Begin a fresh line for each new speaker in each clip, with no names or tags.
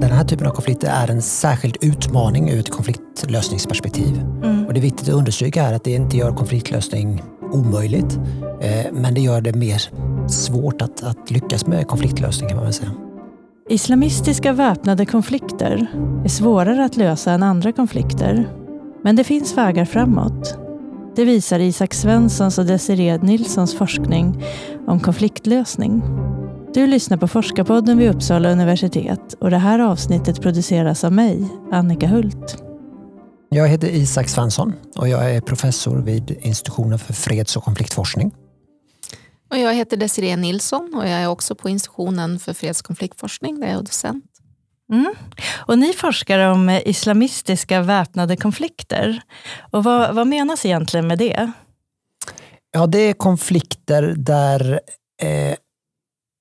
den här typen av konflikter är en särskild utmaning ur ett konfliktlösningsperspektiv. Mm. Och det är viktigt att understryka här att det inte gör konfliktlösning omöjligt, eh, men det gör det mer svårt att, att lyckas med konfliktlösning kan man väl säga.
Islamistiska väpnade konflikter är svårare att lösa än andra konflikter. Men det finns vägar framåt. Det visar Isak Svenssons och Desiree Nilssons forskning om konfliktlösning. Du lyssnar på Forskarpodden vid Uppsala universitet och det här avsnittet produceras av mig, Annika Hult.
Jag heter Isak Svensson och jag är professor vid institutionen för freds och konfliktforskning.
Och jag heter Desiree Nilsson och jag är också på institutionen för freds och konfliktforskning där jag är docent.
Mm. Och ni forskar om islamistiska väpnade konflikter. Och vad, vad menas egentligen med det?
Ja, det är konflikter där eh,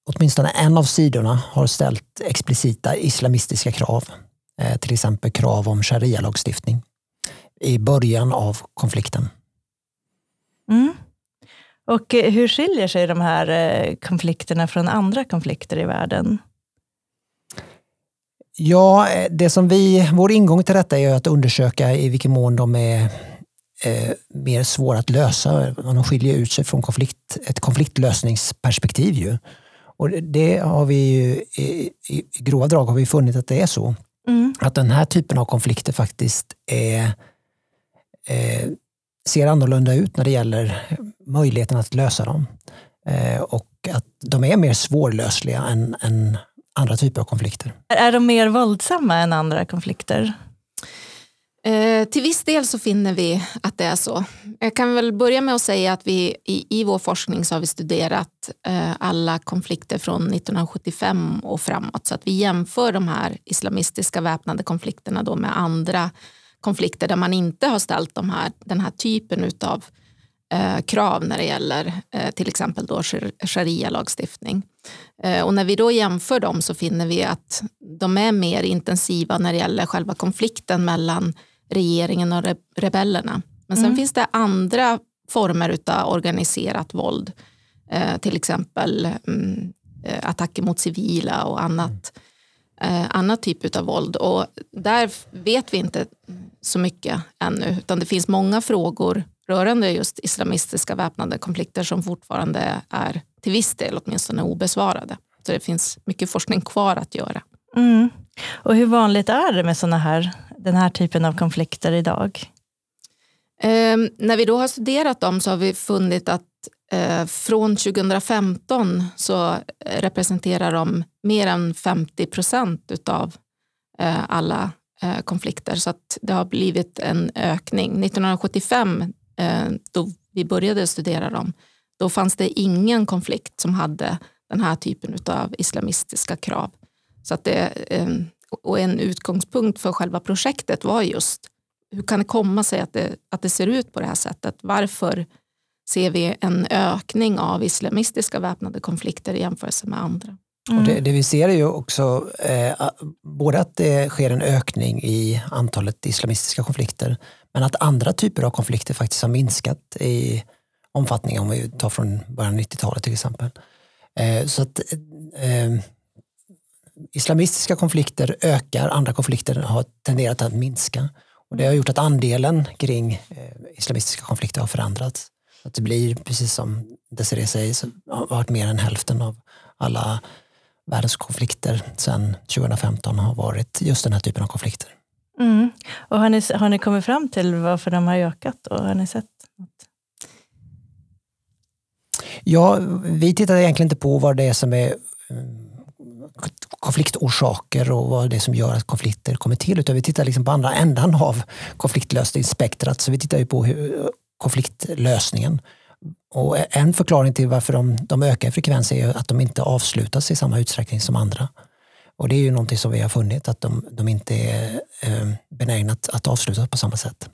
åtminstone en av sidorna har ställt explicita islamistiska krav. Eh, till exempel krav om sharia-lagstiftning i början av konflikten.
Mm. Och eh, hur skiljer sig de här eh, konflikterna från andra konflikter i världen?
Ja, det som vi, vår ingång till detta är att undersöka i vilken mån de är eh, mer svåra att lösa. De skiljer ut sig från konflikt, ett konfliktlösningsperspektiv. Ju. Och det har vi ju, i, i grova drag har vi funnit att det är så. Mm. Att den här typen av konflikter faktiskt är, eh, ser annorlunda ut när det gäller möjligheten att lösa dem. Eh, och att de är mer svårlösliga än, än andra typer av konflikter.
Är de mer våldsamma än andra konflikter?
Eh, till viss del så finner vi att det är så. Jag kan väl börja med att säga att vi i, i vår forskning så har vi studerat eh, alla konflikter från 1975 och framåt så att vi jämför de här islamistiska väpnade konflikterna då med andra konflikter där man inte har ställt de här, den här typen av eh, krav när det gäller eh, till exempel då sharia-lagstiftning. Eh, och när vi då jämför dem så finner vi att de är mer intensiva när det gäller själva konflikten mellan regeringen och rebellerna. Men sen mm. finns det andra former av organiserat våld. Eh, till exempel mm, eh, attacker mot civila och annat, eh, annat typ av våld. Och där vet vi inte så mycket ännu, utan det finns många frågor rörande just islamistiska väpnade konflikter som fortfarande är till viss del åtminstone obesvarade. Så det finns mycket forskning kvar att göra.
Mm. Och hur vanligt är det med såna här, den här typen av konflikter idag?
Eh, när vi då har studerat dem så har vi funnit att eh, från 2015 så representerar de mer än 50 procent av eh, alla eh, konflikter. Så att det har blivit en ökning. 1975 eh, då vi började studera dem, då fanns det ingen konflikt som hade den här typen av islamistiska krav. Så att det, ehm, och en utgångspunkt för själva projektet var just hur kan det komma sig att det, att det ser ut på det här sättet? Varför ser vi en ökning av islamistiska väpnade konflikter i jämförelse med andra?
Mm. Och det, det, vi ser är ju också eh, både att det sker en ökning i antalet islamistiska konflikter men att andra typer av konflikter faktiskt har minskat i omfattning om vi tar från början av 90-talet till exempel. Eh, så att eh, islamistiska konflikter ökar, andra konflikter har tenderat att minska. Och det har gjort att andelen kring eh, islamistiska konflikter har förändrats. Att det blir, precis som Desiree säger, så har varit mer än hälften av alla världens konflikter sedan 2015 har varit just den här typen av konflikter.
Mm. Och har ni, har ni kommit fram till varför de har ökat? Och har ni sett något?
Ja, vi tittar egentligen inte på vad det är som är mm, konfliktorsaker och vad det är som gör att konflikter kommer till. Utan vi tittar liksom på andra ändan av konfliktlösningsspektrat. Så vi tittar ju på hur, konfliktlösningen. Och en förklaring till varför de, de ökar i frekvens är att de inte avslutas i samma utsträckning som andra. Och det är ju någonting som vi har funnit att de, de inte är eh, benägna att, att avslutas på samma sätt.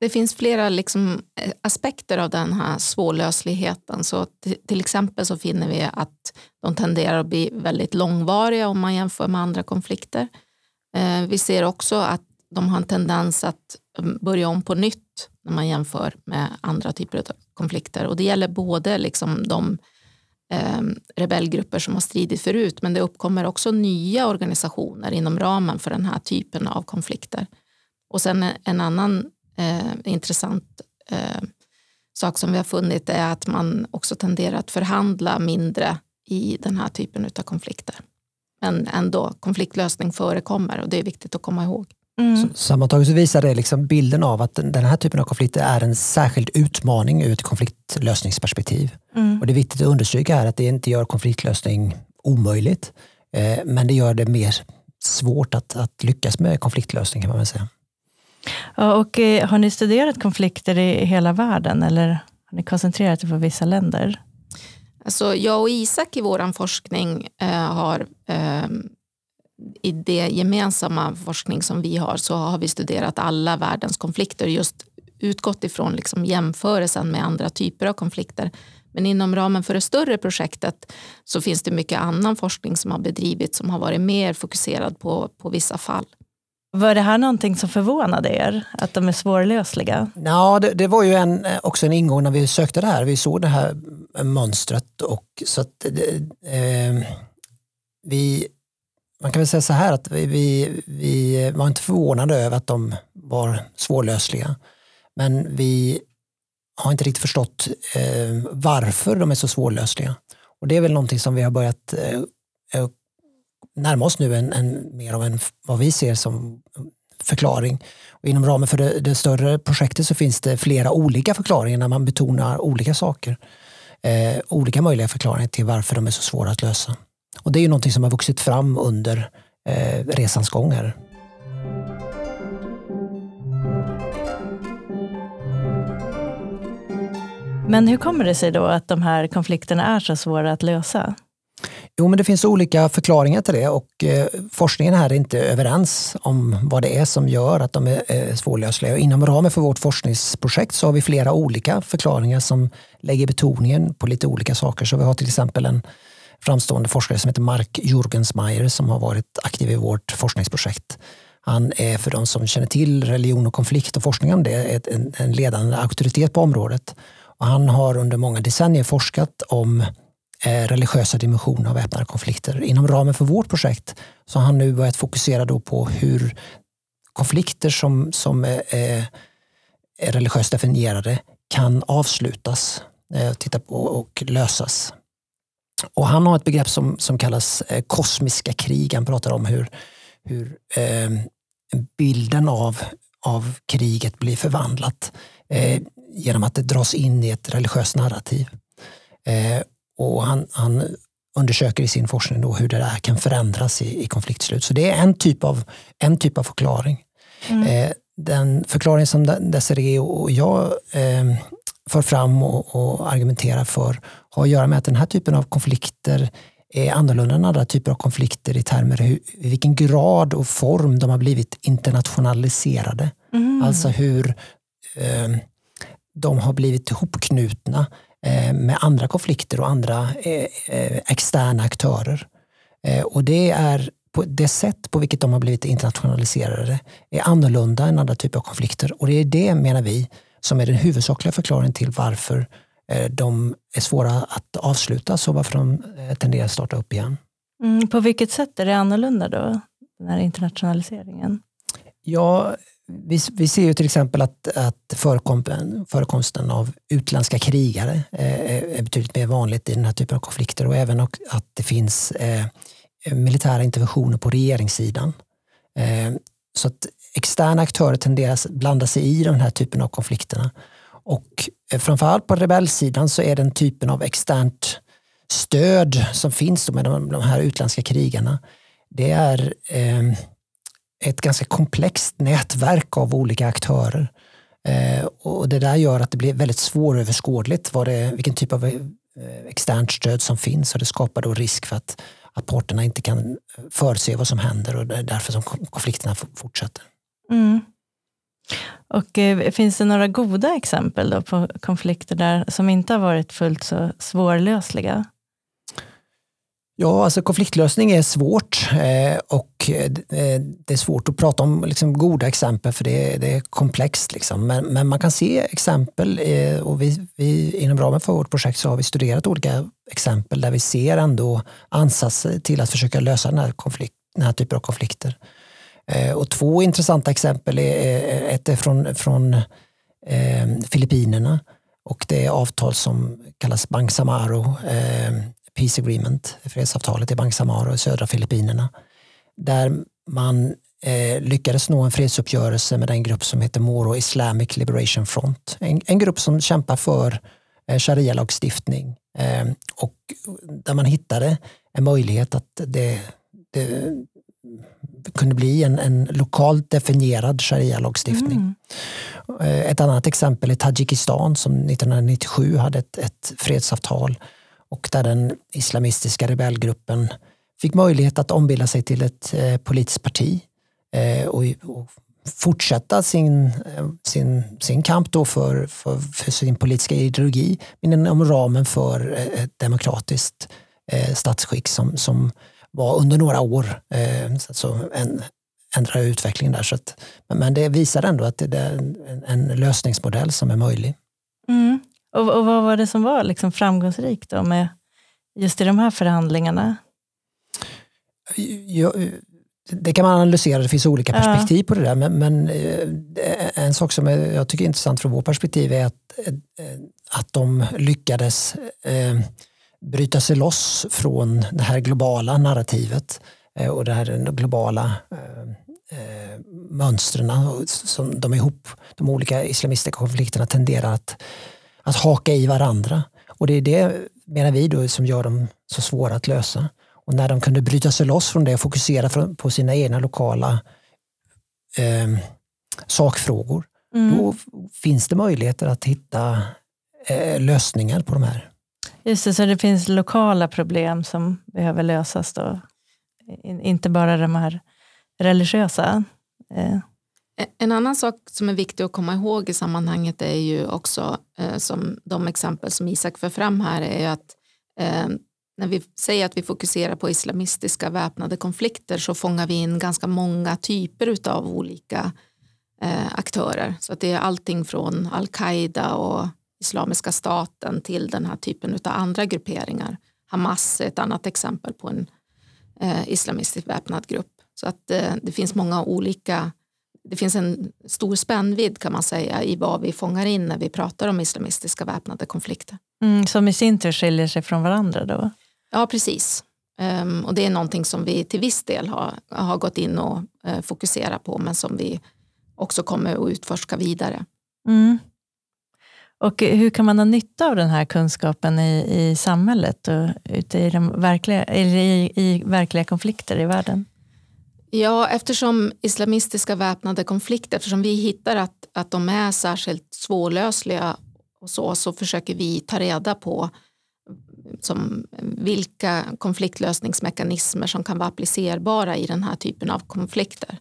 Det finns flera liksom eh, aspekter av den här svårlösligheten. Så till exempel så finner vi att de tenderar att bli väldigt långvariga om man jämför med andra konflikter. Eh, vi ser också att de har en tendens att mm, börja om på nytt när man jämför med andra typer av konflikter. Och det gäller både liksom de eh, rebellgrupper som har stridit förut men det uppkommer också nya organisationer inom ramen för den här typen av konflikter. Och sen en annan eh, intressant eh, sak som vi har funnit är att man också tenderar att förhandla mindre i den här typen av konflikter. Men ändå, konfliktlösning förekommer och det är viktigt att komma ihåg.
Mm. Sammantaget så visar det liksom bilden av att den här typen av konflikter är en särskild utmaning ur ett konfliktlösningsperspektiv. Mm. Och det är viktigt att understryka här att det inte gör konfliktlösning omöjligt, eh, men det gör det mer svårt att, att lyckas med konfliktlösning kan man väl säga.
Och, eh, har ni studerat konflikter i hela världen eller har ni koncentrerat er på vissa länder?
Alltså, jag och Isak i vår forskning eh, har eh, i det gemensamma forskning som vi har så har vi studerat alla världens konflikter just utgått ifrån liksom jämförelsen med andra typer av konflikter. Men inom ramen för det större projektet så finns det mycket annan forskning som har bedrivits som har varit mer fokuserad på, på vissa fall.
Var det här någonting som förvånade er? Att de är svårlösliga?
Ja, det, det var ju en, eh, också en ingång när vi sökte det här. Vi såg det här mönstret och så att eh, vi man kan väl säga så här att vi, vi, vi var inte förvånade över att de var svårlösliga. Men vi har inte riktigt förstått eh, varför de är så svårlösliga. Och det är väl någonting som vi har börjat eh, eh närma oss nu en, en, mer av en, vad vi ser som förklaring. Och inom ramen för det, det, större projektet så finns det flera olika förklaringar när man betonar olika saker. Eh, olika möjliga förklaringar till varför de är så svåra att lösa. Och det är ju någonting som har vuxit fram under eh, resans gång här.
Men hur kommer det sig då att de här konflikterna är så svåra att lösa?
Jo, men det finns olika förklaringar till det och eh, forskningen här är inte överens om vad det är som gör att de är eh, svårlösliga. svårlösliga. Inom ramen för vårt forskningsprojekt så har vi flera olika förklaringar som lägger betoningen på lite olika saker. Så vi har till exempel en framstående forskare som heter Mark Jurgensmeier som har varit aktiv i vårt forskningsprojekt. Han är för de som känner till religion och konflikt och forskning om det en, en ledande auktoritet på området. Och han har under många decennier forskat om Eh, religiösa dimensioner av väpnade konflikter. Inom ramen för vårt projekt så har han nu börjat fokusera då på hur konflikter som, som är, är religiöst definierade kan avslutas, titta på och lösas. Och han har ett begrepp som, som kallas kosmiska krig. Han pratar om hur, hur bilden av, av kriget blir förvandlat genom att det dras in i ett religiöst narrativ. Och han, han undersöker i sin forskning då hur det där kan förändras i, i konfliktslut. Så det är en typ av, en typ av förklaring. Mm. Eh, den förklaring som Desiree och jag eh, för fram och, och argumenterar för har att göra med att den här typen av konflikter är annorlunda än andra typer av konflikter i termer hur, i vilken grad och form de har blivit internationaliserade. Mm. Alltså hur eh, de har blivit ihopknutna med andra konflikter och andra eh, eh externa aktörer. Eh, och det är det sätt på vilket de har blivit internationaliserade är annorlunda än andra typer av konflikter och det är det menar vi som är den huvudsakliga förklaringen till varför eh, de är svåra att avsluta och varför de eh, tenderar att starta upp igen.
Mm, på vilket sätt är det annorlunda då, den här internationaliseringen?
Ja, vi, vi ser ju till exempel att, att förekomsten, förekomsten av utländska krigare eh, är betydligt mer vanligt i den här typen av konflikter och även att det finns eh, militära interventioner på regeringssidan. Eh, så att externa aktörer tenderar att blanda sig i den här typen av konflikterna. Och eh, framförallt på rebellsidan så är den typen av externt stöd som finns med de, här utländska krigarna, det är eh, ett ganska komplext nätverk av olika aktörer. Eh, och det där gör att det blir väldigt svåröverskådligt vad det, vilken typ av eh, externt stöd som finns och det skapar då risk för att, att parterna inte kan eh, förutse vad som händer och det är därför som konflikterna fortsätter. Mm.
Och eh, Finns det några goda exempel då på konflikter där som inte har varit fullt så svårlösliga?
Ja, alltså konfliktlösning är svårt eh, och eh, eh, det är svårt att prata om liksom, goda exempel för det, det är komplext. Liksom. Men, men, man kan se exempel eh, och vi, vi, inom ramen för vårt projekt så har vi studerat olika exempel där vi ser ändå ansatser till att försöka lösa den här, konflikt, den här typen av konflikter. Eh, och två intressanta exempel är eh, ett är från, från Filippinerna och det är avtal som kallas Bangsamaro eh, Peace Agreement, fredsavtalet i Bangsamoro i södra Filippinerna. Där man eh, lyckades nå en fredsuppgörelse med den grupp som heter Moro Islamic Liberation Front. En, en grupp som kämpar för eh, sharia-lagstiftning eh, och där man hittade en möjlighet att det, det kunde bli en, en lokalt definierad sharia-lagstiftning. Mm. Eh, ett annat exempel är Tadzjikistan som 1997 hade ett, ett fredsavtal och där den islamistiska rebellgruppen fick möjlighet att ombilda sig till ett eh, politiskt parti eh, och, fortsätta sin, eh, sin, sin kamp då för, för, för sin politiska ideologi men inom ramen för ett demokratiskt statsskick som, som var under några år. Så en, ändra utvecklingen där. Så att, men det visar ändå att det är en, en lösningsmodell som är möjlig.
Mm. Och, och vad var det som var liksom framgångsrikt då med just i de här förhandlingarna?
Ja, det kan man analysera, det finns olika perspektiv ja. på det där. Men, men, eh, en sak som jag tycker är intressant från vårt perspektiv är att, eh, att de lyckades eh, bryta sig loss från det här globala narrativet och det här globala eh mönstren som de ihop, de olika islamistiska konflikterna tenderar att att haka i varandra. Och det är det, menar vi, då, som gör dem så svåra att lösa. Och när de kunde bryta sig loss från det och fokusera på sina egna lokala eh, sakfrågor, mm. då finns det möjligheter att hitta eh, lösningar på de här.
Just det, så det finns lokala problem som behöver lösas då? Inte bara de här religiösa? Eh.
Eh, en annan sak som är viktig att komma ihåg i sammanhanget är ju också eh, som de exempel som Isak för fram här är ju att eh, när vi säger att vi fokuserar på islamistiska väpnade konflikter så fångar vi in ganska många typer av olika aktörer. Så att det är allting från al-Qaida och Islamiska staten till den här typen av andra grupperingar. Hamas är ett annat exempel på en islamistisk väpnad grupp. Så att det finns många olika det finns en stor spännvidd kan man säga i vad vi fångar in när vi pratar om islamistiska väpnade konflikter.
Mm, som i sin tur skiljer sig från varandra då?
Ja, precis. Um, och det är någonting som vi till viss del har, har gått in och uh, fokuserat på men som vi också kommer att utforska vidare.
Mm. Och hur kan man ha nytta av den här kunskapen i, i samhället och ute i, de verkliga, i, i verkliga konflikter i världen?
Ja, eftersom islamistiska väpnade konflikter, eftersom vi hittar att, att de är särskilt svårlösliga och så, så försöker vi ta reda på som, vilka konfliktlösningsmekanismer som kan vara applicerbara i den här typen av konflikter.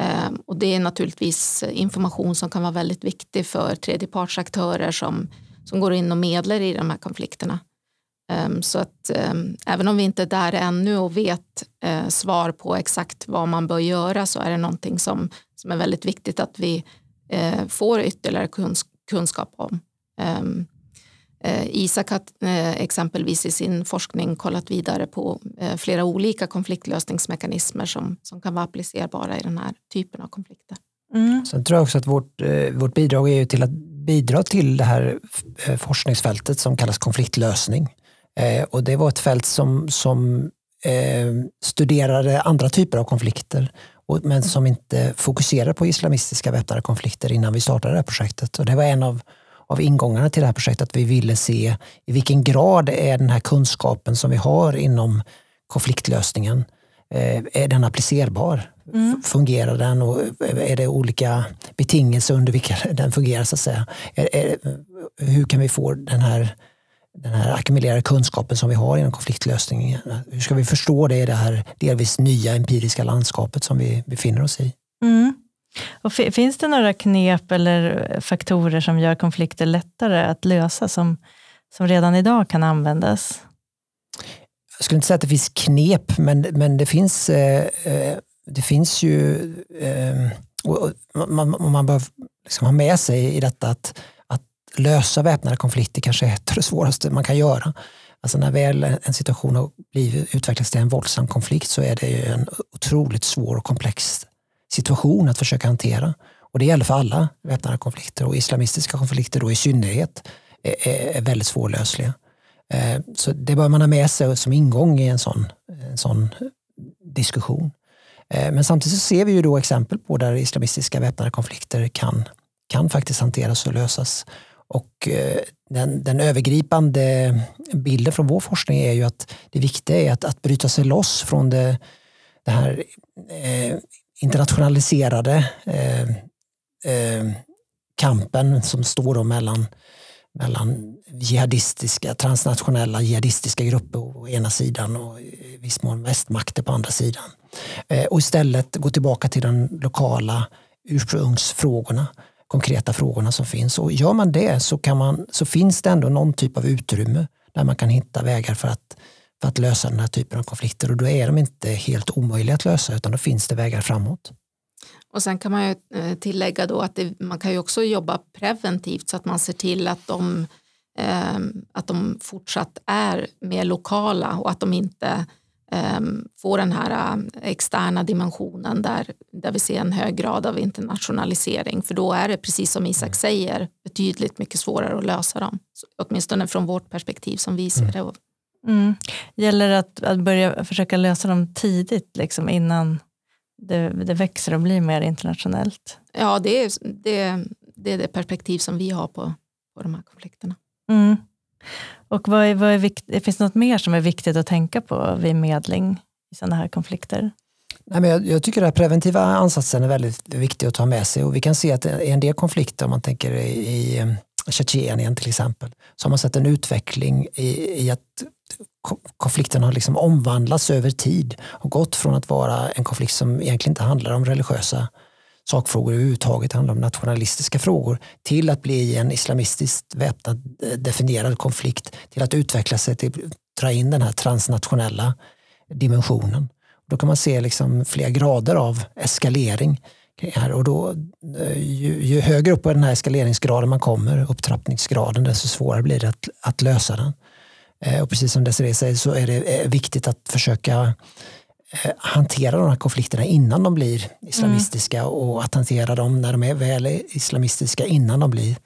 Ehm, och det är naturligtvis information som kan vara väldigt viktig för tredjepartsaktörer som, som går in och medlar i de här konflikterna. Ehm, så att ehm, även om vi inte är där ännu och vet eh, svar på exakt vad man bör göra så är det någonting som, som är väldigt viktigt att vi eh, får ytterligare kunskap om. Ehm, eh, Isak har exempelvis i sin forskning kollat vidare på flera olika konfliktlösningsmekanismer som, som kan vara applicerbara i den här typen av konflikter.
Mm. Sen tror jag också att vårt, vårt bidrag är till att bidra till det här forskningsfältet som kallas konfliktlösning. Eh, och det var ett fält som, som eh, studerade andra typer av konflikter och, men som inte fokuserade på islamistiska väpnade konflikter innan vi startade det här projektet. Och det var en av, av ingångarna till det här projektet, att vi ville se i vilken grad är den här kunskapen som vi har inom konfliktlösningen, eh, är den applicerbar? Mm. Fungerar den och är det olika betingelser under vilka den fungerar? så att säga? Hur kan vi få den här den här ackumulerade kunskapen som vi har inom konfliktlösning. Hur ska vi förstå det i det här delvis nya empiriska landskapet som vi befinner oss i?
Mm. Och finns det några knep eller faktorer som gör konflikter lättare att lösa som, som redan idag kan användas?
jag skulle inte säga att det finns knep, men, men det, finns, eh, det finns ju, eh, och man, man bör liksom ha med sig i detta att, att lösa väpnade konflikter kanske är ett av det svåraste man kan göra. Alltså när väl en situation har blivit, utvecklats till en våldsam konflikt så är det en otroligt svår och komplex situation att försöka hantera. Och det gäller för alla väpnade konflikter och islamistiska konflikter då i synnerhet är, är väldigt svårlösliga. Eh, så det bör man ha med sig som ingång i en sån, en sån diskussion. Eh, men samtidigt så ser vi ju då exempel på där islamistiska väpnade konflikter kan, kan faktiskt hanteras och lösas. Och eh, den, den, övergripande bilden från vår forskning är ju att det viktiga är att, att bryta sig loss från det, det här eh, internationaliserade eh, eh, kampen som står då mellan, mellan jihadistiska, transnationella jihadistiska grupper å ena sidan och i viss mån västmakter på andra sidan. Eh, och istället gå tillbaka till de lokala ursprungsfrågorna konkreta frågorna som finns. Och gör man det så, kan man, så finns det ändå någon typ av utrymme där man kan hitta vägar för att, för att lösa den här typen av konflikter. Och då är de inte helt omöjliga att lösa utan då finns det vägar framåt.
Och sen kan man ju eh, tillägga då att det, man kan ju också jobba preventivt så att man ser till att de, eh, att de fortsatt är mer lokala och att de inte få den här äh, externa dimensionen där, där vi ser en hög grad av internationalisering. För då är det, precis som Isak mm. säger, betydligt mycket svårare att lösa dem. Åtminstone från vårt perspektiv som vi ser det.
Mm. Gäller det att, att börja försöka lösa dem tidigt, liksom, innan det, det växer och blir mer internationellt?
Ja, det är det, det, är det perspektiv som vi har på, på de här konflikterna.
Mm. Och vad är, vad är vikt, finns det något mer som är viktigt att tänka på vid medling i sådana här konflikter?
Nej, men jag, jag tycker att preventiva ansatsen är väldigt viktig att ta med sig och vi kan se att i en del konflikter, om man tänker i, i eh, Tjetjenien till exempel, så har man sett en utveckling i, i att konflikten har liksom omvandlats över tid och gått från att vara en konflikt som egentligen inte handlar om religiösa sakfrågor överhuvudtaget, handlar om nationalistiska frågor, till att bli en islamistiskt väpnad eh, definierad konflikt, till att utveckla sig till att dra in den här transnationella dimensionen. Då kan man se liksom flera grader av eskalering. Här och då, eh, ju, ju, högre upp på den här eskaleringsgraden man kommer, upptrappningsgraden, desto svårare blir det att, att lösa den. Eh, och precis som Desiree säger så är det viktigt att försöka hantera de här konflikterna innan de blir islamistiska mm. och att hantera dem när de är väl islamistiska innan de blir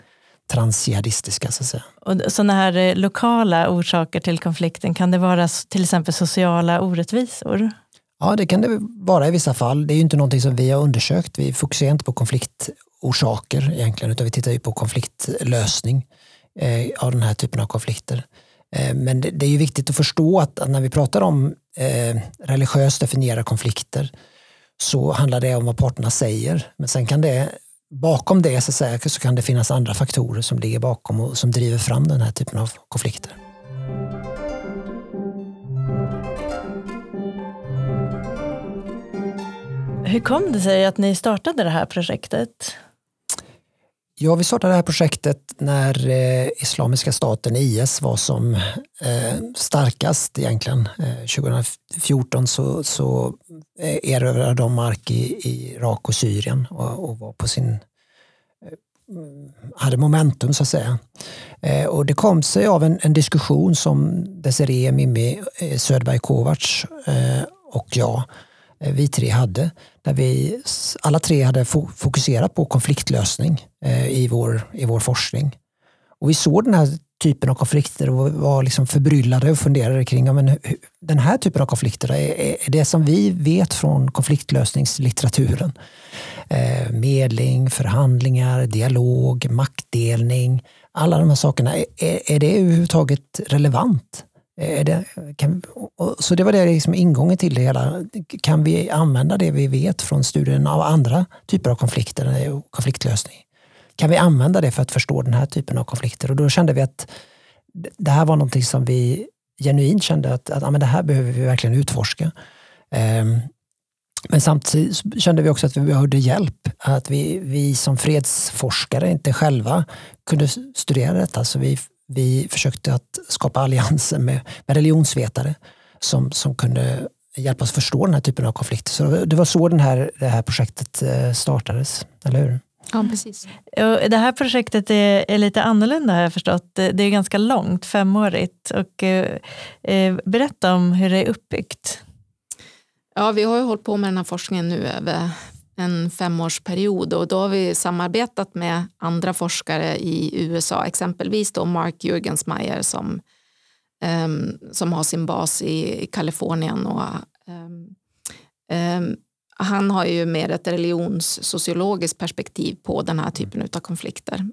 transjihadistiska. Så att säga.
Och sådana här eh, lokala orsaker till konflikten, kan det vara till exempel sociala orättvisor?
Ja, det kan det vara i vissa fall. Det är ju inte någonting som vi har undersökt. Vi fokuserar inte på konfliktorsaker egentligen, utan vi tittar ju på konfliktlösning eh, av den här typen av konflikter. Eh, men det, är ju viktigt att förstå att när vi pratar om eh, religiöst definierade konflikter så handlar det om vad parterna säger. Men sen kan det bakom det så, säga, så kan det finnas andra faktorer som ligger bakom och som driver fram den här typen av konflikter.
Hur kom det sig att ni startade det här projektet?
Ja, vi startade det här projektet när eh, Islamiska staten IS var som eh, starkast egentligen. Eh, 2014 så, så eh, erövrade de mark i, i Irak och Syrien och, och var på sin eh, hade momentum så att säga. Eh, och det kom sig av en, en diskussion som Desiree, Mimmi eh, Söderberg Kovacs eh, och jag Eh, Eh, vi tre hade. Där vi alla tre hade fokuserat på konfliktlösning eh, i vår, i vår forskning. Och vi såg den här typen av konflikter och var liksom förbryllade och funderade kring ja, men den här typen av konflikter är, är det som vi vet från konfliktlösningslitteraturen. Eh, medling, förhandlingar, dialog, maktdelning. Alla de här sakerna, är, är det överhuvudtaget relevant? Är det, kan, så det var det liksom ingången till det hela. Kan vi använda det vi vet från studien av andra typer av konflikter och konfliktlösning? Kan vi använda det för att förstå den här typen av konflikter? Och då kände vi att det här var någonting som vi genuint kände att, att ja, men det här behöver vi verkligen utforska. Um, men samtidigt kände vi också att vi behövde hjälp. Att vi, vi som fredsforskare inte själva kunde studera detta. Så vi vi försökte att skapa allianser med, med religionsvetare som, som kunde hjälpa oss förstå den här typen av konflikter. Så det var så den här, det här projektet eh, startades, eller hur?
Ja, precis.
Det här projektet är, är, lite annorlunda har jag förstått. Det är ganska långt, femårigt. Och, eh, eh, berätta om hur det är uppbyggt.
Ja, vi har ju hållit på med den här forskningen nu över en femårsperiod och då har vi samarbetat med andra forskare i USA, exempelvis då Mark Jürgensmeyer som, um, som har sin bas i, i Kalifornien. Och, um, um, han har ju mer ett religionssociologiskt perspektiv på den här typen av konflikter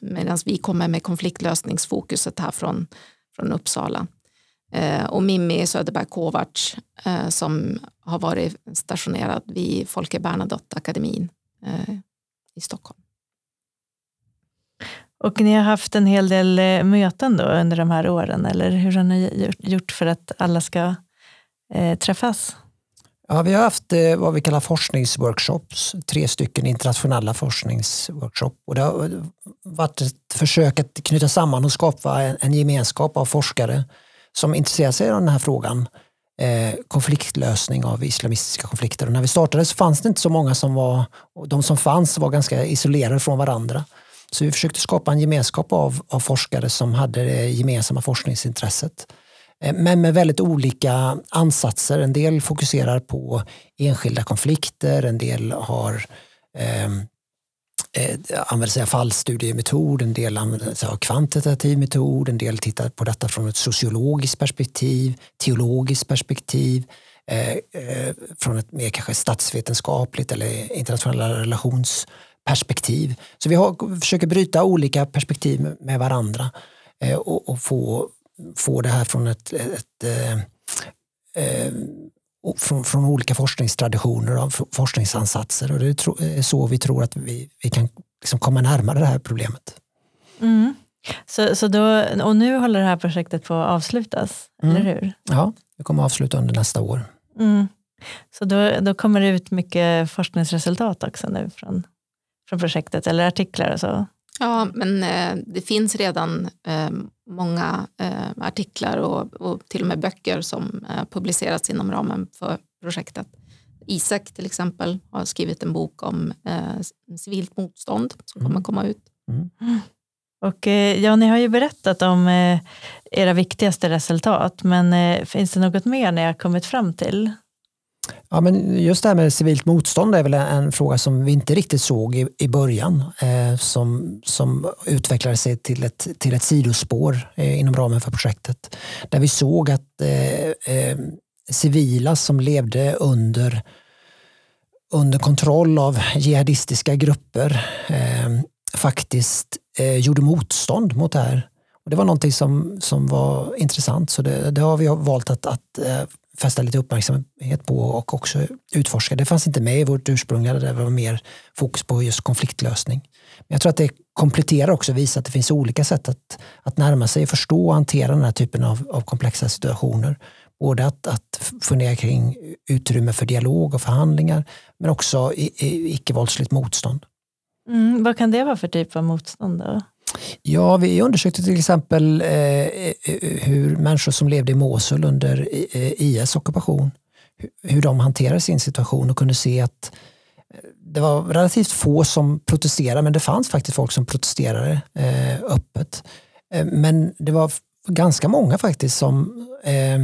medan vi kommer med konfliktlösningsfokuset här från, från Uppsala. Eh, och Mimmi Söderberg Kovacs eh, som har varit stationerad vid Folke Bernadotte-akademin eh, i Stockholm.
Och ni har haft en hel del möten då under de här åren, eller hur har ni gjort för att alla ska träffas?
Ja, vi har haft vad vi kallar forskningsworkshops, tre stycken internationella forskningsworkshops. Och det har varit ett försök att knyta samman och skapa en gemenskap av forskare som intresserar sig av den här frågan. Eh, konfliktlösning av islamistiska konflikter. Och när vi startade så fanns det inte så många som var, och de som fanns var ganska isolerade från varandra. Så vi försökte skapa en gemenskap av, av forskare som hade det gemensamma forskningsintresset. Eh, men med väldigt olika ansatser. En del fokuserar på enskilda konflikter, en del har eh, eh, använder sig av fallstudiemetod, en del använder sig av kvantitativ metod, en del tittar på detta från ett sociologiskt perspektiv, teologiskt perspektiv, eh, eh, från ett mer kanske statsvetenskapligt eller internationella relationsperspektiv. Så vi har, försöker bryta olika perspektiv med varandra eh, och, och, få, få det här från ett, ett, ett eh, eh, från, från, olika forskningstraditioner och forskningsansatser. Och det är så vi tror att vi, vi kan liksom komma närmare det här problemet.
Mm. Så, så då, och nu håller det här projektet på att avslutas, mm. eller hur?
Ja, det kommer att avsluta under nästa år.
Mm. Så då, då kommer det ut mycket forskningsresultat också nu från, från projektet, eller artiklar och så?
Ja, men eh, det finns redan eh, många eh, artiklar och, och, till och med böcker som eh, publicerats inom ramen för projektet. Isak till exempel har skrivit en bok om eh, civilt motstånd som kommer mm. komma ut. Mm.
Och, eh, ja, ni har ju berättat om eh, era viktigaste resultat, men eh, finns det något mer ni har kommit fram till?
Ja, men just det här med civilt motstånd är väl en fråga som vi inte riktigt såg i, i början eh, som, som utvecklade sig till ett, till ett sidospår eh, inom ramen för projektet. Där vi såg att eh, eh civila som levde under, under kontroll av jihadistiska grupper eh, faktiskt eh, gjorde motstånd mot det här. Och det var någonting som, som var intressant så det, det har vi valt att, att eh, fästa lite uppmärksamhet på och också utforska. Det fanns inte med i vårt ursprungliga, där det var mer fokus på just konfliktlösning. Men jag tror att det kompletterar också och visar att det finns olika sätt att, att närma sig, förstå och hantera den här typen av, av komplexa situationer. Både att, att fundera kring utrymme för dialog och förhandlingar men också icke-våldsligt motstånd.
Mm, vad kan det vara för typ av motstånd? Då?
Ja, vi undersökte till exempel eh, eh, eh, hur människor som levde i Mosul under eh, IS ockupation, hur de hanterade sin situation och kunde se att det var relativt få som protesterade, men det fanns faktiskt folk som protesterade eh, öppet. Men det var ganska många faktiskt som eh,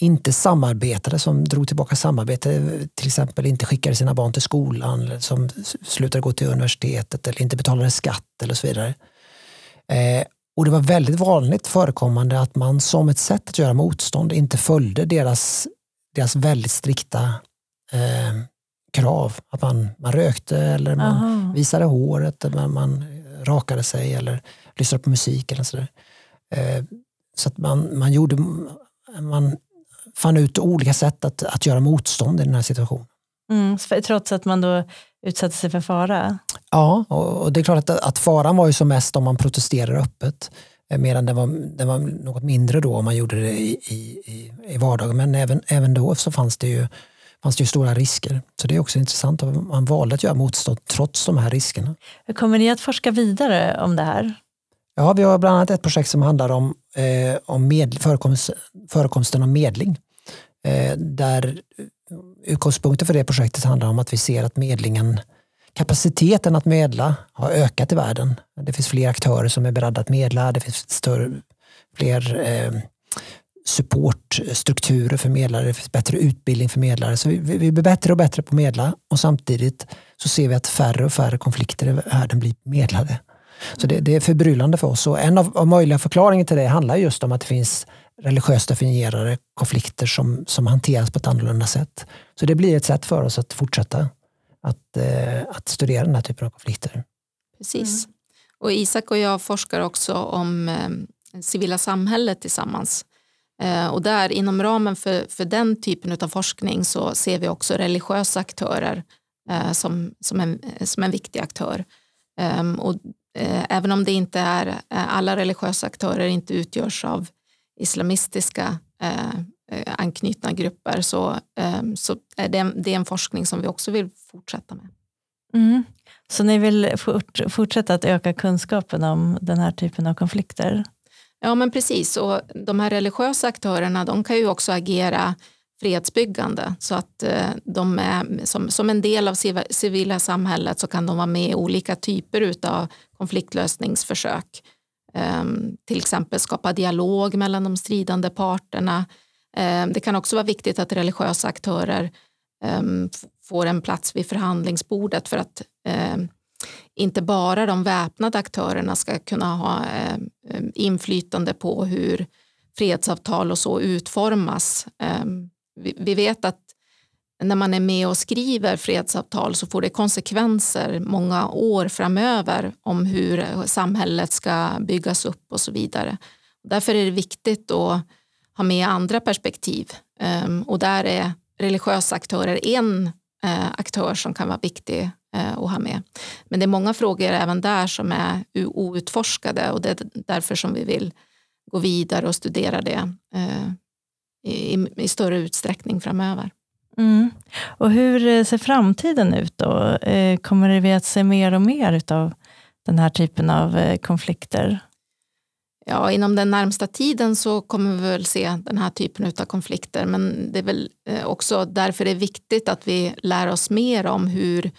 inte samarbetade, som drog tillbaka samarbete, till exempel inte skickade sina barn till skolan, eller som slutade gå till universitetet eller inte betalade skatt eller så vidare. Eh, och det var väldigt vanligt förekommande att man som ett sätt att göra motstånd inte följde deras, deras väldigt strikta eh, krav. Att man, man rökte eller man Aha. visade håret, eller man, rakade sig eller lyssnade på musik eller sådär. Eh, så att man, man, gjorde, man fann ut olika sätt att, att göra motstånd i den här situationen.
Mm, trots att man då utsatte sig för fara?
Ja, och det är klart att, att faran var ju som mest om man protesterar öppet. Eh, medan den var, den var något mindre då om man gjorde det i, i, i vardagen. Men även, även då så fanns det, ju, fanns det ju stora risker. Så det är också intressant att man valde att göra motstånd trots de här riskerna.
Kommer ni att forska vidare om det här?
Ja, vi har bland annat ett projekt som handlar om, eh, om med, förekomst, förekomsten av medling. Eh, där utgångspunkten för det projektet handlar om att vi ser att medlingen, kapaciteten att medla har ökat i världen. Det finns fler aktörer som är beredda att medla, det finns större, fler eh, supportstrukturer för medlare, det finns bättre utbildning för medlare. Så vi, vi blir bättre och bättre på att medla och samtidigt så ser vi att färre och färre konflikter i världen blir medlade. Så det, det är förbryllande för oss och en av, av möjliga förklaringar till det handlar just om att det finns religiöst definierade konflikter som, som hanteras på ett annorlunda sätt. Så det blir ett sätt för oss att fortsätta att, eh, att studera den här typen av konflikter.
Precis. Mm. Och Isak och jag forskar också om eh, civila samhället tillsammans. Eh, och där inom ramen för, för den typen av forskning så ser vi också religiösa aktörer eh, som, som, en, som en viktig aktör. Um, och, eh, även om det inte är eh, alla religiösa aktörer inte utgörs av islamistiska eh, eh, anknutna grupper så, eh, så är det, det är en forskning som vi också vill fortsätta med.
Mm. Så ni vill fort, fortsätta att öka kunskapen om den här typen av konflikter?
Ja men precis och de här religiösa aktörerna de kan ju också agera fredsbyggande så att de är som, som en del av civila samhället så kan de vara med i olika typer av konfliktlösningsförsök. Ehm, till exempel skapa dialog mellan de stridande parterna. Ehm, det kan också vara viktigt att religiösa aktörer ehm, får en plats vid förhandlingsbordet för att inte bara de väpnade aktörerna ska kunna ha inflytande på hur fredsavtal och så utformas. Vi vet att när man är med och skriver fredsavtal så får det konsekvenser många år framöver om hur samhället ska byggas upp och så vidare. Därför är det viktigt att ha med andra perspektiv ehm, och där är religiösa aktörer en eh, aktör som kan vara viktig eh, att ha med. Men det är många frågor även där som är outforskade och det är därför som vi vill gå vidare och studera det eh, i, i större utsträckning framöver.
Mm. Och hur eh, ser framtiden ut då? Eh, kommer vi att se mer och mer av den här typen av eh, konflikter?
Ja, inom den närmsta tiden så kommer vi väl se den här typen av konflikter men det är väl också därför det är viktigt att vi lär oss mer om hur,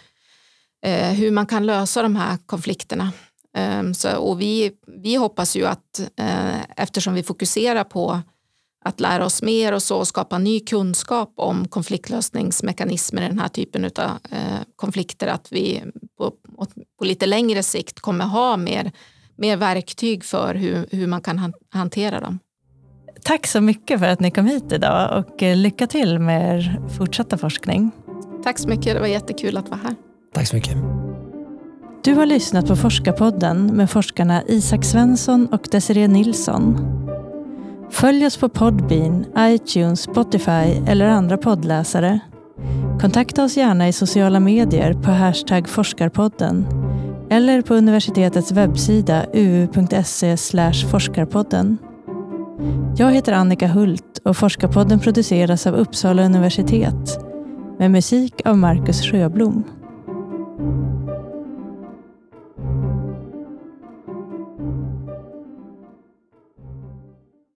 hur man kan lösa de här konflikterna. Ehm, så, och vi, vi hoppas ju att eftersom vi fokuserar på att lära oss mer och så skapa ny kunskap om konfliktlösningsmekanismer i den här typen av eh, konflikter att vi på, på, lite längre sikt kommer ha mer, mer verktyg för hur, hur man kan hantera dem.
Tack så mycket för att ni kom hit idag och eh, lycka till med er fortsatta forskning.
Tack så mycket, det var jättekul att vara här.
Tack så mycket.
Du har lyssnat på Forskarpodden med forskarna Isak Svensson och Desiree Nilsson. Följ oss på Podbean, iTunes, Spotify eller andra poddläsare. Kontakta oss gärna i sociala medier på hashtag forskarpodden eller på universitetets webbsida uu.se forskarpodden. Jag heter Annika Hult och Forskarpodden produceras av Uppsala universitet med musik av Marcus Sjöblom.